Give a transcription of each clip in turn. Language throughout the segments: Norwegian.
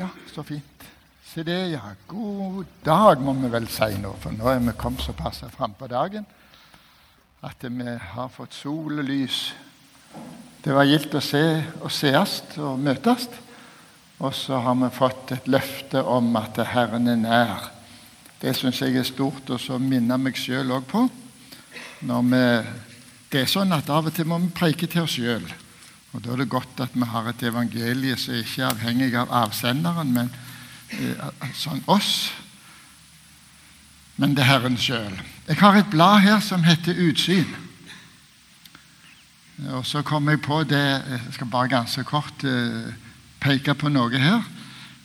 Ja, så fint. Se det, ja. God dag, må vi vel si nå, for nå er vi kommet såpass frampå dagen at vi har fått sol og lys. Det var gildt å se og sees og møtes. Og så har vi fått et løfte om at Herren er nær. Det syns jeg er stort, og så minner meg sjøl òg på. Når vi, det er sånn at av og til må vi preike til oss sjøl. Og Da er det godt at vi har et evangelie som ikke er avhengig av avsenderen, men eh, sånn oss. Men det er Herren sjøl. Jeg har et blad her som heter Utsyn. Og så kom jeg på det Jeg skal bare ganske kort eh, peke på noe her.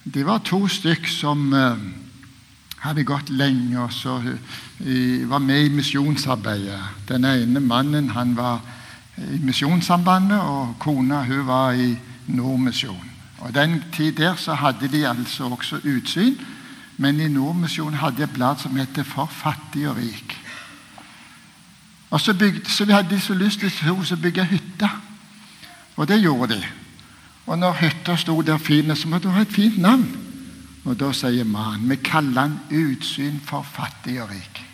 De var to stykk som eh, hadde gått lenge og så i, var med i misjonsarbeidet. Den ene mannen han var i Misjonssambandet, og kona hun var i Nordmisjon. Og Den tid der så hadde de altså også utsyn, men i Nordmisjon hadde de et blad som heter For fattig og rik. Og Så, bygde, så hadde de så lyst til å bygge hytte, og det gjorde de. Og når hytta sto der fin, så måtte hun ha et fint navn. Og da sier mannen vi kaller han Utsyn for fattig og rik.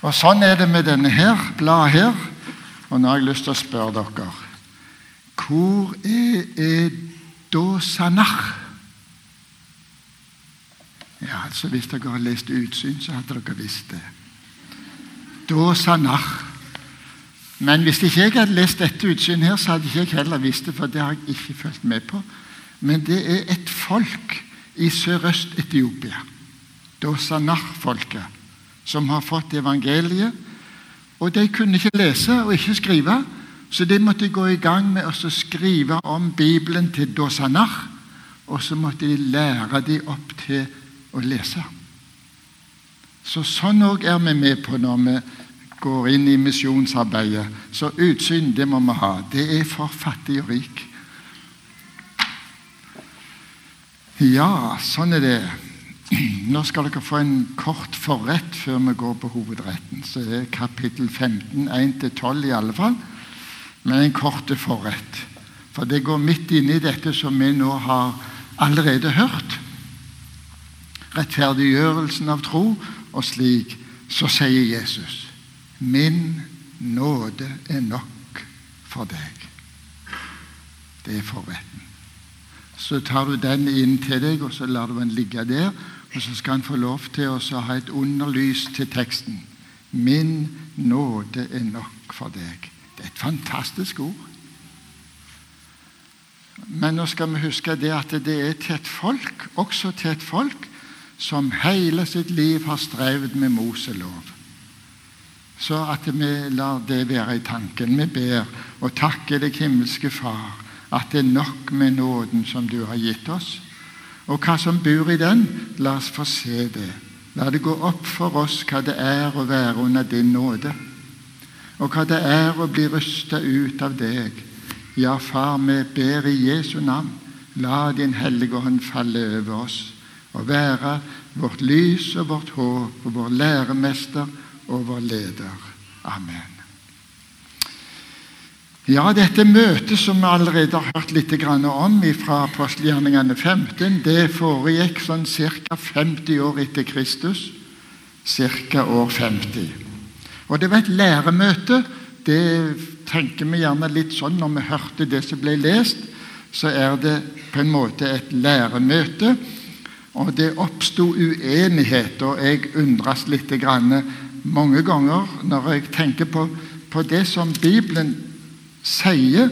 Og Sånn er det med denne her, bladet her. Og nå har jeg lyst til å spørre dere Hvor er Edosanach? Ja, altså Hvis dere har lest Utsyn, så hadde dere visst det. Dosanach. Men hvis ikke jeg hadde lest dette utsynet, her, så hadde ikke jeg heller visst det, for det har jeg ikke fulgt med på. Men det er et folk i Sørøst-Etiopia. Dosanach-folket som har fått evangeliet. Og de kunne ikke lese og ikke skrive, så de måtte gå i gang med å skrive om Bibelen til Dosanach. Og så måtte de lære dem opp til å lese. Så Sånn òg er vi med på når vi går inn i misjonsarbeidet. Så utsyn, det må vi ha. Det er for fattig og rik. Ja, sånn er det. Nå skal dere få en kort forrett før vi går på hovedretten. Så det er kapittel 15, 1-12 i alle fall. Men en kort forrett. For det går midt inne i dette som vi nå har allerede hørt. Rettferdiggjørelsen av tro, og slik så sier Jesus Min nåde er nok for deg. Det er forretten. Så tar du den inn til deg, og så lar du den ligge der. Og så skal han få lov til å ha et underlys til teksten. Min nåde er nok for deg. Det er et fantastisk ord. Men nå skal vi huske det at det er til et folk, også til et folk, som hele sitt liv har strevd med Moselov. Så at vi lar det være i tanken. Vi ber og takker deg, himmelske Far, at det er nok med nåden som du har gitt oss. Og hva som bor i den, la oss få se det. La det gå opp for oss hva det er å være under din nåde, og hva det er å bli rysta ut av deg. Ja, Far, vi ber i Jesu navn, la Din Hellige Ånd falle over oss og være vårt lys og vårt håp og vår læremester og vår leder. Amen. Ja, dette møtet som vi allerede har hørt litt om fra apostelgjerningene 15, det foregikk sånn ca. 50 år etter Kristus. Ca. år 50. Og det var et læremøte. Det tenker vi gjerne litt sånn når vi hørte det som ble lest. Så er det på en måte et læremøte. Og det oppsto uenighet, og jeg undres litt mange ganger når jeg tenker på, på det som Bibelen sier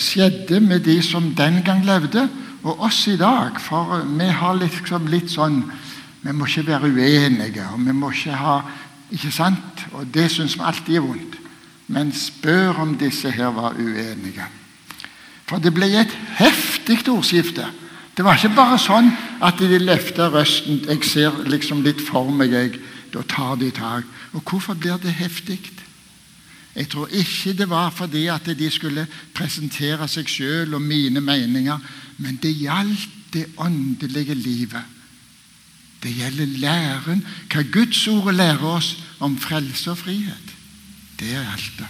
skjedde med de som den gang levde, og oss i dag. For vi har liksom litt sånn Vi må ikke være uenige, og vi må ikke ha Ikke sant? Og det syns vi alltid er vondt. Men spør om disse her var uenige. For det ble et heftig ordskifte. Det var ikke bare sånn at de løfta røsten. Jeg ser liksom litt for meg jeg, Da tar de tak. Og hvorfor blir det heftig? Jeg tror ikke det var fordi at de skulle presentere seg sjøl og mine meninger, men det gjaldt det åndelige livet. Det gjelder læren, hva Guds ord lærer oss om frelse og frihet. Det er alt det.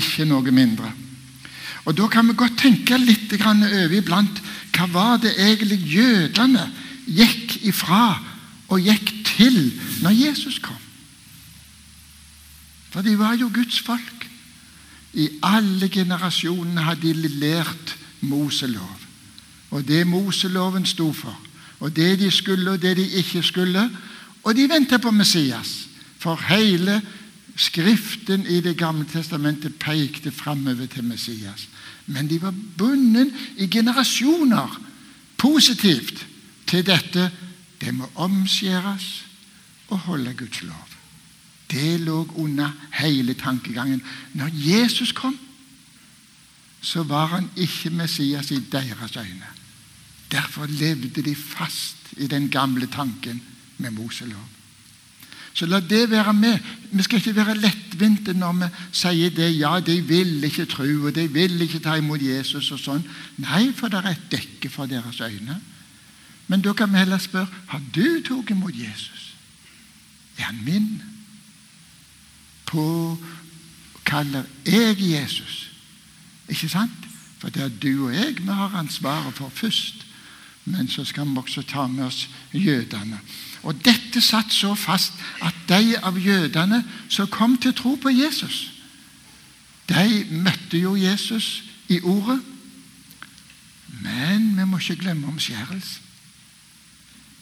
Ikke noe mindre. Og Da kan vi godt tenke litt over iblant hva var det egentlig jødene gikk ifra og gikk til når Jesus kom. For de var jo Guds folk. I alle generasjonene hadde de lært Moselov. Og det Moseloven sto for. Og det de skulle, og det de ikke skulle. Og de ventet på Messias. For hele Skriften i Det gamle testamentet pekte framover til Messias. Men de var bundet i generasjoner positivt til dette. Det må omskjæres og holde Guds lov. Det lå under hele tankegangen. Når Jesus kom, så var han ikke Messias i deres øyne. Derfor levde de fast i den gamle tanken med Moselov. Så la det være med. Vi skal ikke være lettvinte når vi sier det. Ja, de vil ikke tro, og de vil ikke ta imot Jesus og sånn. Nei, for det er et dekke for deres øyne. Men da kan vi heller spørre har du tatt imot Jesus. Er han min? Påkaller jeg Jesus? Ikke sant? For det er du og jeg vi har ansvaret for først. Men så skal vi også ta med oss jødene. Og Dette satt så fast at de av jødene som kom til tro på Jesus, de møtte jo Jesus i ordet. Men vi må ikke glemme omskjærelsen.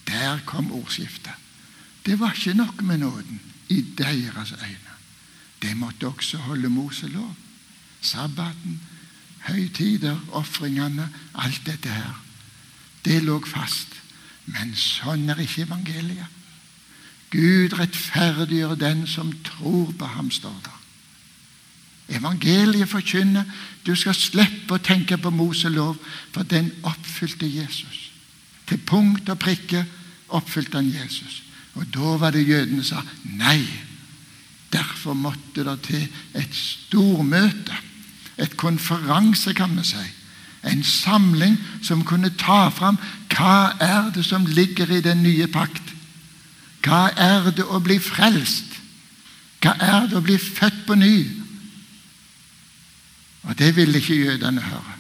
Der kom ordskiftet. Det var ikke nok med nåden i deres øyne. De måtte også holde Moselov, sabbaten, høytider, ofringene, alt dette her. Det lå fast. Men sånn er ikke evangeliet. Gud rettferdiggjør den som tror på ham, står det. Evangeliet forkynner du skal slippe å tenke på Moselov, for den oppfylte Jesus. Til punkt og prikke oppfylte han Jesus. Og da var det jødene sa nei. Derfor måtte det til et stormøte, et konferanse, kan vi si. En samling som kunne ta fram hva er det som ligger i den nye pakt. Hva er det å bli frelst? Hva er det å bli født på ny? Og Det ville ikke jødene høre.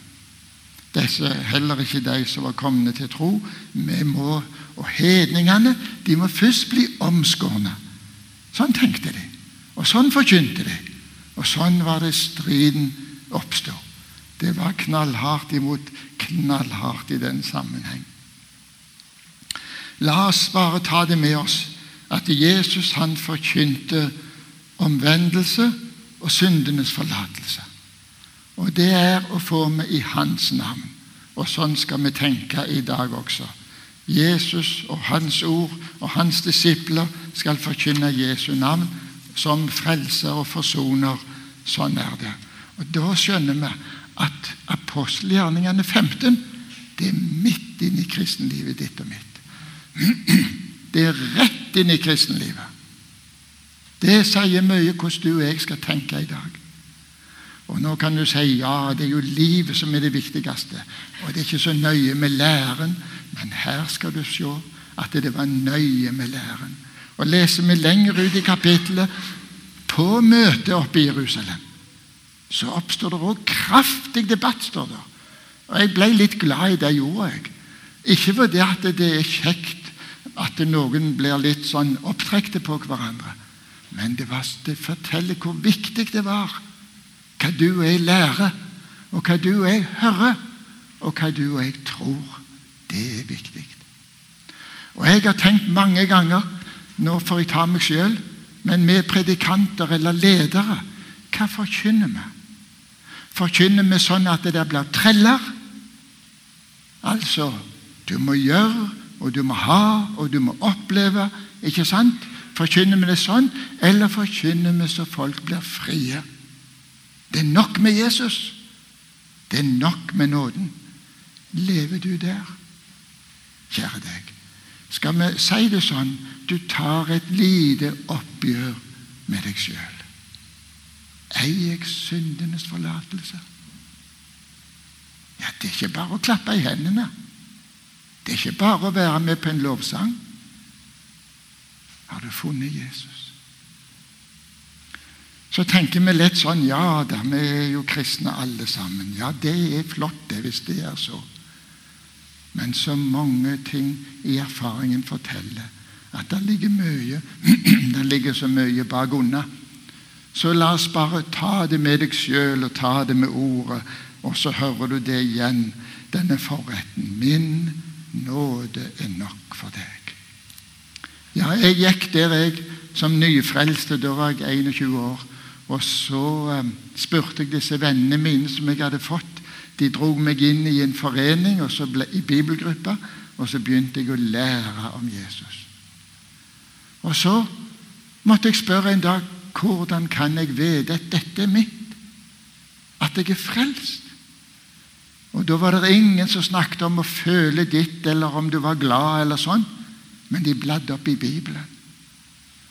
Disse, heller ikke de som var kommet til tro. Vi må, Og hedningene de må først bli omskårne. Sånn tenkte de. Og sånn forkynte de. Og sånn var det striden oppstod. Det var knallhardt imot knallhardt i den sammenheng. La oss bare ta det med oss at Jesus han forkynte omvendelse og syndenes forlatelse. Og det er å få med i Hans navn. Og sånn skal vi tenke i dag også. Jesus og Hans ord og Hans disipler skal forkynne Jesu navn som frelser og forsoner. Sånn er det. Og Da skjønner vi at apostelgjerningene 15 det er midt inn i kristenlivet ditt og mitt. Det er rett inn i kristenlivet. Det sier mye hvordan du og jeg skal tenke i dag. Og Nå kan du si ja, det er jo livet som er det viktigste. Og det er ikke så nøye med læren, men her skal du se at det var nøye med læren. Og Leser vi lenger ut i kapittelet, på møtet oppe i Jerusalem, så oppstår det òg kraftig debatt. står det. Og Jeg ble litt glad i det gjorde jeg. Ikke fordi at det er kjekt at noen blir litt sånn opptrekte på hverandre. Men det, var, det forteller hvor viktig det var hva du og jeg lærer, og hva du og jeg hører, og hva du og jeg tror. Det er viktig. Og Jeg har tenkt mange ganger Nå får jeg ta meg sjøl, men vi predikanter eller ledere, hva forkynner vi? Forkynner vi sånn at det der blir treller? Altså, du må gjøre og du må ha, og du må oppleve. Ikke sant? Forkynner vi det sånn, eller forkynner vi så folk blir frie? Det er nok med Jesus. Det er nok med nåden. Lever du der? Kjære deg. Skal vi si det sånn du tar et lite oppgjør med deg sjøl. Eier jeg syndenes forlatelse? Ja, Det er ikke bare å klappe i hendene. Det er ikke bare å være med på en lovsang. Har du funnet Jesus? så tenker vi lett sånn Ja da, vi er jo kristne alle sammen. Ja, det er flott det, hvis det er så. Men så mange ting i erfaringen forteller at det ligger mye Det ligger så mye bak unna. Så la oss bare ta det med deg sjøl og ta det med ordet, og så hører du det igjen, denne forretten. Min nåde er nok for deg. Ja, jeg gikk der, jeg, som nyfrelste. Da var jeg 21 år. Og så um, spurte jeg disse vennene mine som jeg hadde fått. De dro meg inn i en forening og så ble, i bibelgruppa, og så begynte jeg å lære om Jesus. Og så måtte jeg spørre en dag hvordan kan jeg vite at dette er mitt? At jeg er frelst? Og Da var det ingen som snakket om å føle ditt, eller om du var glad, eller sånn. Men de bladde opp i Bibelen.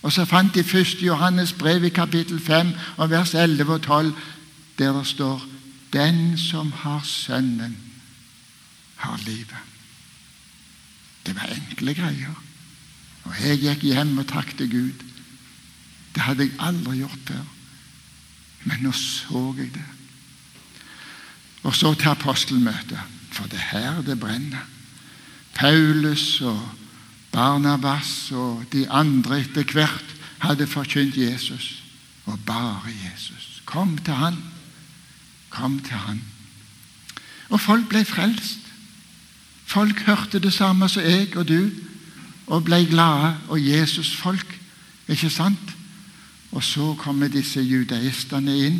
Og så fant de 1. Johannes brev i kapittel 5 og vers 11 og 12, der det står Den som har Sønnen, har livet. Det var enkle greier. Og jeg gikk hjem og takket Gud. Det hadde jeg aldri gjort før. Men nå så jeg det. Og så til apostelmøtet, for det er her det brenner. Paulus og Barnabas og de andre etter hvert hadde forkynt Jesus, og bare Jesus. Kom til han. Kom til han. Og folk ble frelst. Folk hørte det samme som jeg og du, og ble glade. Og Jesus-folk, ikke sant? Og så kommer disse judaistene inn,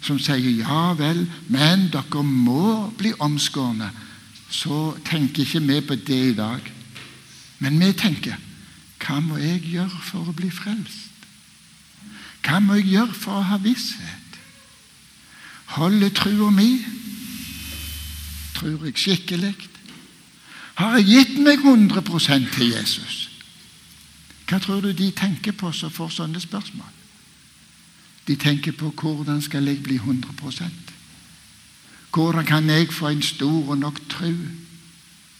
som sier ja vel, men dere må bli omskårne. Så tenker ikke vi på det i dag. Men vi tenker hva må jeg gjøre for å bli frelst? Hva må jeg gjøre for å ha visshet? Holde trua mi? Tror jeg skikkelig? Har jeg gitt meg 100% til Jesus? Hva tror du de tenker på som får sånne spørsmål? De tenker på hvordan skal jeg bli 100% Hvordan kan jeg få en stor nok tro?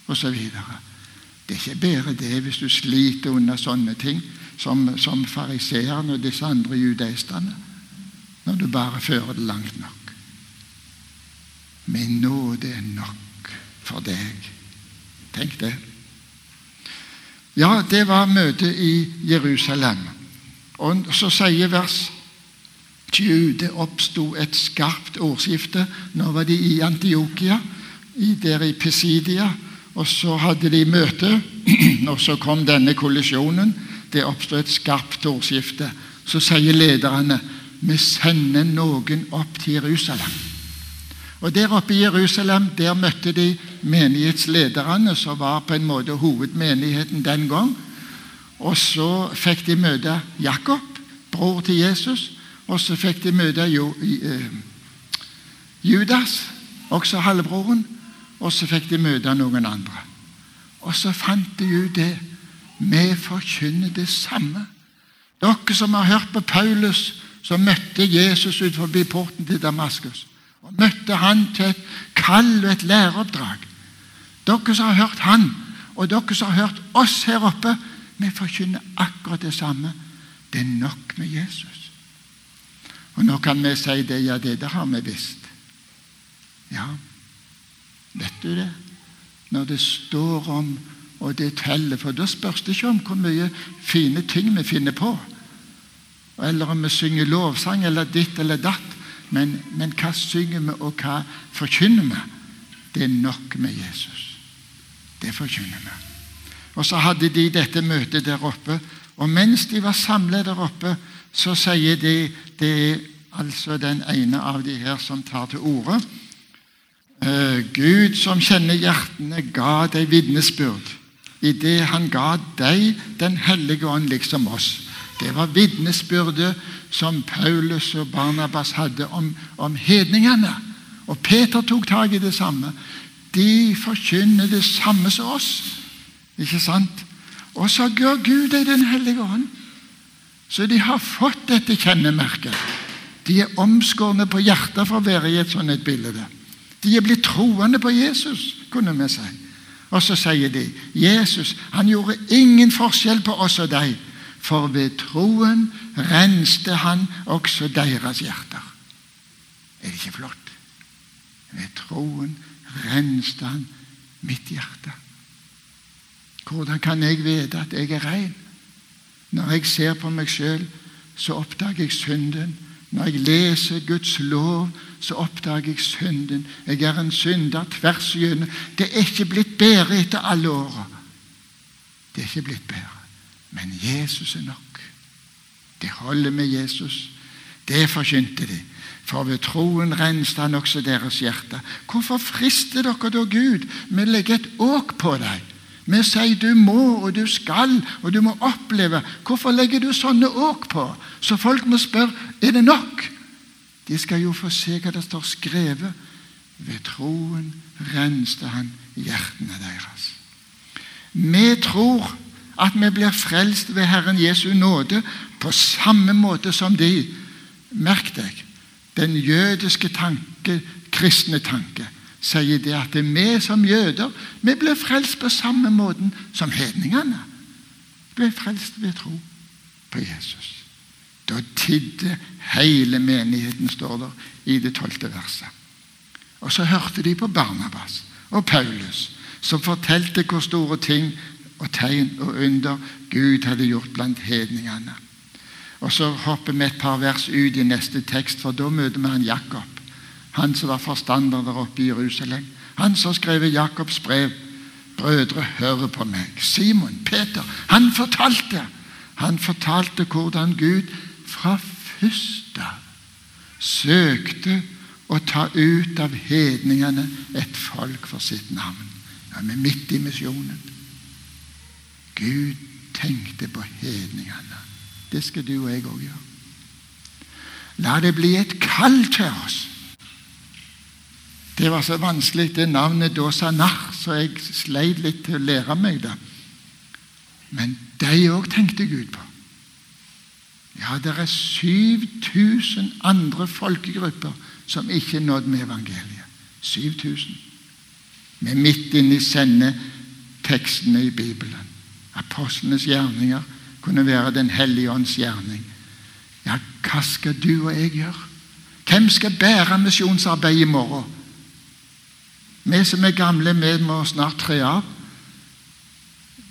Og så videre. Det er ikke bedre det hvis du sliter under sånne ting som, som fariseerne og disse andre judaistene, når du bare fører det langt nok. Min nåde er nok for deg. Tenk det. Ja, det var møtet i Jerusalem. Og så sier vers 20 det oppsto et skarpt ordskifte. Nå var de i Antiokia, der i Pisidia. Og så hadde de møte, og så kom denne kollisjonen. Det oppstod et skarpt ordskifte. Så sier lederne vi sender noen opp til Jerusalem. Og Der oppe i Jerusalem der møtte de menighetslederne, som var på en måte hovedmenigheten den gang. Og så fikk de møte Jakob, bror til Jesus. Og så fikk de møte eh, Judas, også halvbroren. Og så fikk de møte noen andre. Og så fant de ut det. Vi forkynner det samme. Dere som har hørt på Paulus, som møtte Jesus ut forbi porten til Damaskus. Og møtte han til et kall og et læreoppdrag. Dere som har hørt han, og dere som har hørt oss her oppe, vi forkynner akkurat det samme. Det er nok med Jesus. Og nå kan vi si det, ja, det det har vi visst. Ja, Vet du det? Når det står om og det teller, for da spørs det ikke om hvor mye fine ting vi finner på. Eller om vi synger lovsang eller ditt eller datt. Men, men hva synger vi, og hva forkynner vi? Det er nok med Jesus. Det forkynner vi. Og så hadde de dette møtet der oppe. Og mens de var samlet der oppe, så sier de Det er altså den ene av de her som tar til orde. Eh, Gud som kjenner hjertene, ga deg vitnesbyrd idet han ga deg Den hellige ånd, liksom oss. Det var vitnesbyrdet som Paulus og Barnabas hadde om, om hedningene. Og Peter tok tak i det samme. De forkynner det samme som oss. Ikke sant? Og så gjør Gud deg Den hellige ånd. Så de har fått dette kjennemerket. De er omskårne på hjertet for å være i et sånt et bilde. De er blitt troende på Jesus, kunne vi si. Og så sier de Jesus han gjorde ingen forskjell på oss og deg. For ved troen renste han også deres hjerter. Er det ikke flott? Ved troen renste han mitt hjerte. Hvordan kan jeg vite at jeg er ren? Når jeg ser på meg sjøl, så oppdager jeg synden. Når jeg leser Guds lov, så oppdager jeg synden. Jeg er en synder tvers igjennom. Det er ikke blitt bedre etter alle åra. Det er ikke blitt bedre. Men Jesus er nok. Det holder med Jesus. Det forkynte de. For ved troen renste han også deres hjerte. Hvorfor frister dere da Gud med å legge et åk på deg? Vi sier du må og du skal og du må oppleve. Hvorfor legger du sånne åk på? Så folk må spørre er det nok. De skal jo få se hva det står skrevet. Ved troen renste han hjertene deres. Vi tror at vi blir frelst ved Herren Jesu nåde på samme måte som de. Merk deg den jødiske tanke, kristne tanke sier det at det er vi som jøder vi ble frelst på samme måten som hedningene. Vi Ble frelst ved tro på Jesus. Da tidde hele menigheten, står der i det tolvte verset. Og så hørte de på Barnabas og Paulus, som fortalte hvor store ting og tegn og under Gud hadde gjort blant hedningene. Og Så hopper vi et par vers ut i neste tekst, for da møter vi han Jakob. Han som var forstander der oppe i Jerusalem. Han som skrev Jakobs brev. Brødre, hør på meg. Simon, Peter, han fortalte. Han fortalte hvordan Gud fra først av søkte å ta ut av hedningene et folk for sitt navn. Ja, vi er midt i misjonen. Gud tenkte på hedningene. Det skal du og jeg òg gjøre. La det bli et kall til oss det var så vanskelig, det navnet Dosanach, så jeg sleit litt til å lære meg det. Men de òg tenkte Gud på. Ja, det er 7000 andre folkegrupper som ikke er nådd med evangeliet. 7000. Vi er midt inne i sendetekstene i Bibelen. Apostlenes gjerninger kunne være Den hellige ånds gjerning. Ja, hva skal du og jeg gjøre? Hvem skal bære misjonsarbeidet i morgen? Vi som er gamle, vi må snart tre av.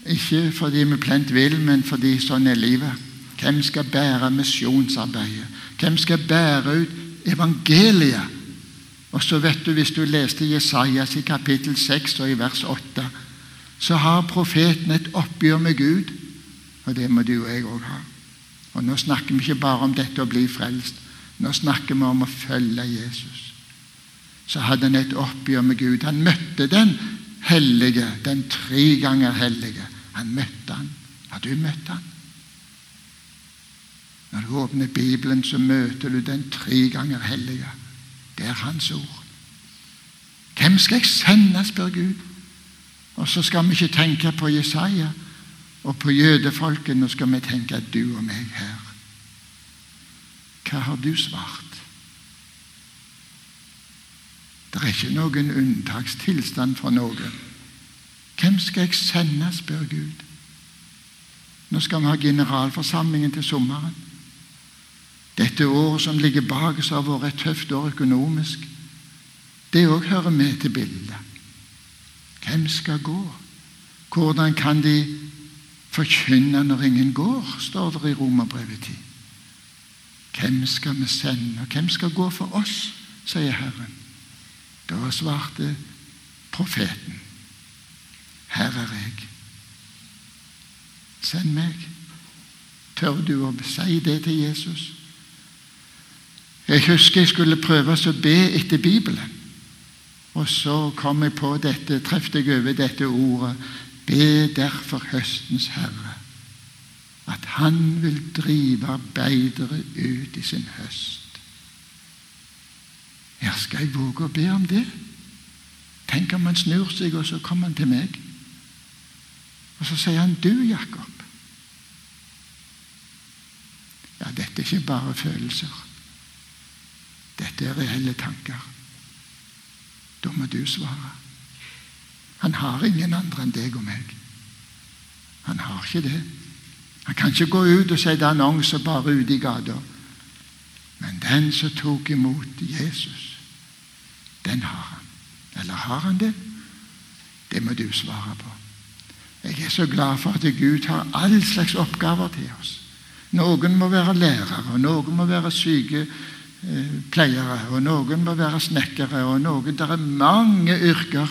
Ikke fordi vi plent vil, men fordi sånn er livet. Hvem skal bære misjonsarbeidet? Hvem skal bære ut evangeliet? Og så vet du, Hvis du leste Jesajas i kapittel 6 og i vers 8, så har profeten et oppgjør med Gud. Og det må du og jeg òg ha. Og Nå snakker vi ikke bare om dette å bli frelst. Nå snakker vi om å følge Jesus så hadde han et oppgjør med Gud. Han møtte den hellige, den tre ganger hellige. Han møtte han. Har du møtt han? Når du åpner Bibelen, så møter du den tre ganger hellige. Det er Hans ord. Hvem skal jeg sende, spør Gud. Og så skal vi ikke tenke på Jesaja og på jødefolket. Nå skal vi tenke at du og meg her. Hva har du svart? Det er ikke noen unntakstilstand for noe. Hvem skal jeg sende, spør Gud. Nå skal vi ha generalforsamlingen til sommeren. Dette året som ligger bak oss, har vært et tøft år økonomisk. Det òg hører med til bildet. Hvem skal gå? Hvordan kan de forkynne når ingen går, står det i Romerbrevet 10. Hvem skal vi sende, og hvem skal gå for oss, sier Herren. Da svarte profeten, Her er jeg. Send meg. Tør du å si det til Jesus? Jeg husker jeg skulle prøve å be etter Bibelen. Og så kom jeg på dette, traff jeg over dette ordet. Be derfor høstens Herre at Han vil drive arbeidere ut i sin høst. Ja, skal jeg våge å be om det? Tenk om han snur seg, og så kommer han til meg. Og så sier han, 'Du, Jakob.' Ja, dette er ikke bare følelser. Dette er reelle tanker. Da må du svare. Han har ingen andre enn deg og meg. Han har ikke det. Han kan ikke gå ut og sette annonser bare ute i gata. Men den som tok imot Jesus, den har han. Eller har han det? Det må du svare på. Jeg er så glad for at Gud har all slags oppgaver til oss. Noen må være lærere, og noen må være sykepleiere, og noen må være snekkere, og noen Det er mange yrker.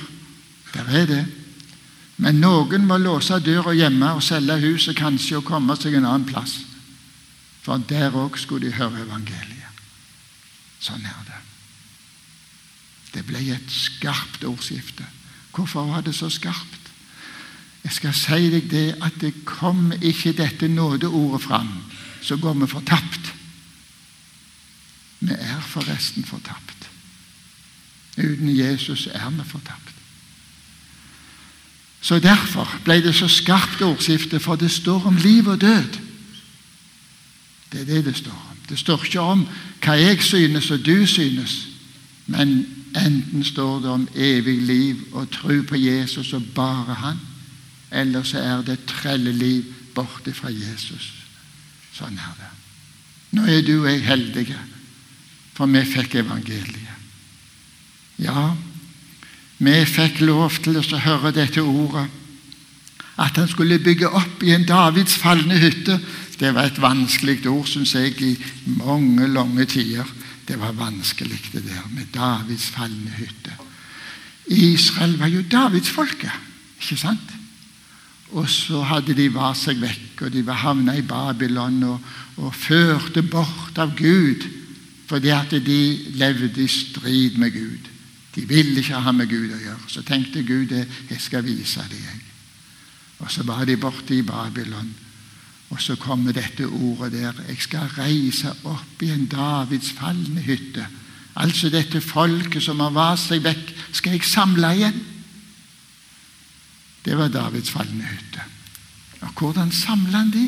Der er det. Men noen må låse døra hjemme og selge huset kanskje og komme seg en annen plass. For der òg skulle de høre evangeliet. Sånn er det. Det ble et skarpt ordskifte. Hvorfor var det så skarpt? Jeg skal si deg det at det kom ikke dette nådeordet fram, så går vi fortapt. Vi er forresten fortapt. Uten Jesus er vi fortapt. Så Derfor ble det så skarpt ordskifte, for det står om liv og død. Det er det det står om. Det står ikke om hva jeg synes og du synes, men enten står det om evig liv og tro på Jesus og bare Han, eller så er det trelleliv borte fra Jesus. Sånn er det. Nå er du og jeg heldige, for vi fikk evangeliet. Ja, vi fikk lov til å høre dette ordet. At han skulle bygge opp i en Davids falne hytte. Det var et vanskelig ord, syns jeg, i mange, lange tider. Det var vanskelig, det der med Davids falne hytte. Israel var jo Davidsfolket, ikke sant? Og så hadde de vært seg vekk, og de var havna i Babylon og, og førte bort av Gud fordi at de levde i strid med Gud. De ville ikke ha med Gud å gjøre. Så tenkte Gud jeg skal vise det, jeg. Og så var de borte i Babylon. Og så kommer dette ordet der. Jeg skal reise opp i en Davids falne hytte. Altså dette folket som har vast seg vekk, skal jeg samle igjen. Det var Davids falne hytte. Og hvordan samla han de?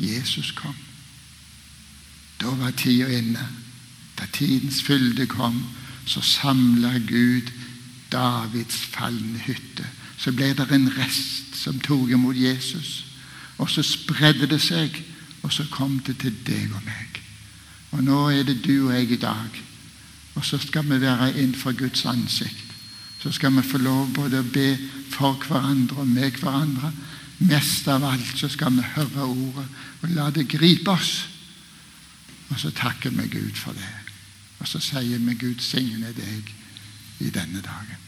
Jesus kom. Da var tida inne. Da tidens fylde kom, så samla Gud Davids falne hytte. Så ble det en rest som tok imot Jesus. Og så spredde det seg, og så kom det til deg og meg. Og nå er det du og jeg i dag. Og så skal vi være innenfor Guds ansikt. Så skal vi få lov både å be for hverandre og med hverandre. Mest av alt så skal vi høre ordet og la det gripe oss. Og så takker vi Gud for det. Og så sier vi Gud signe deg i denne dagen.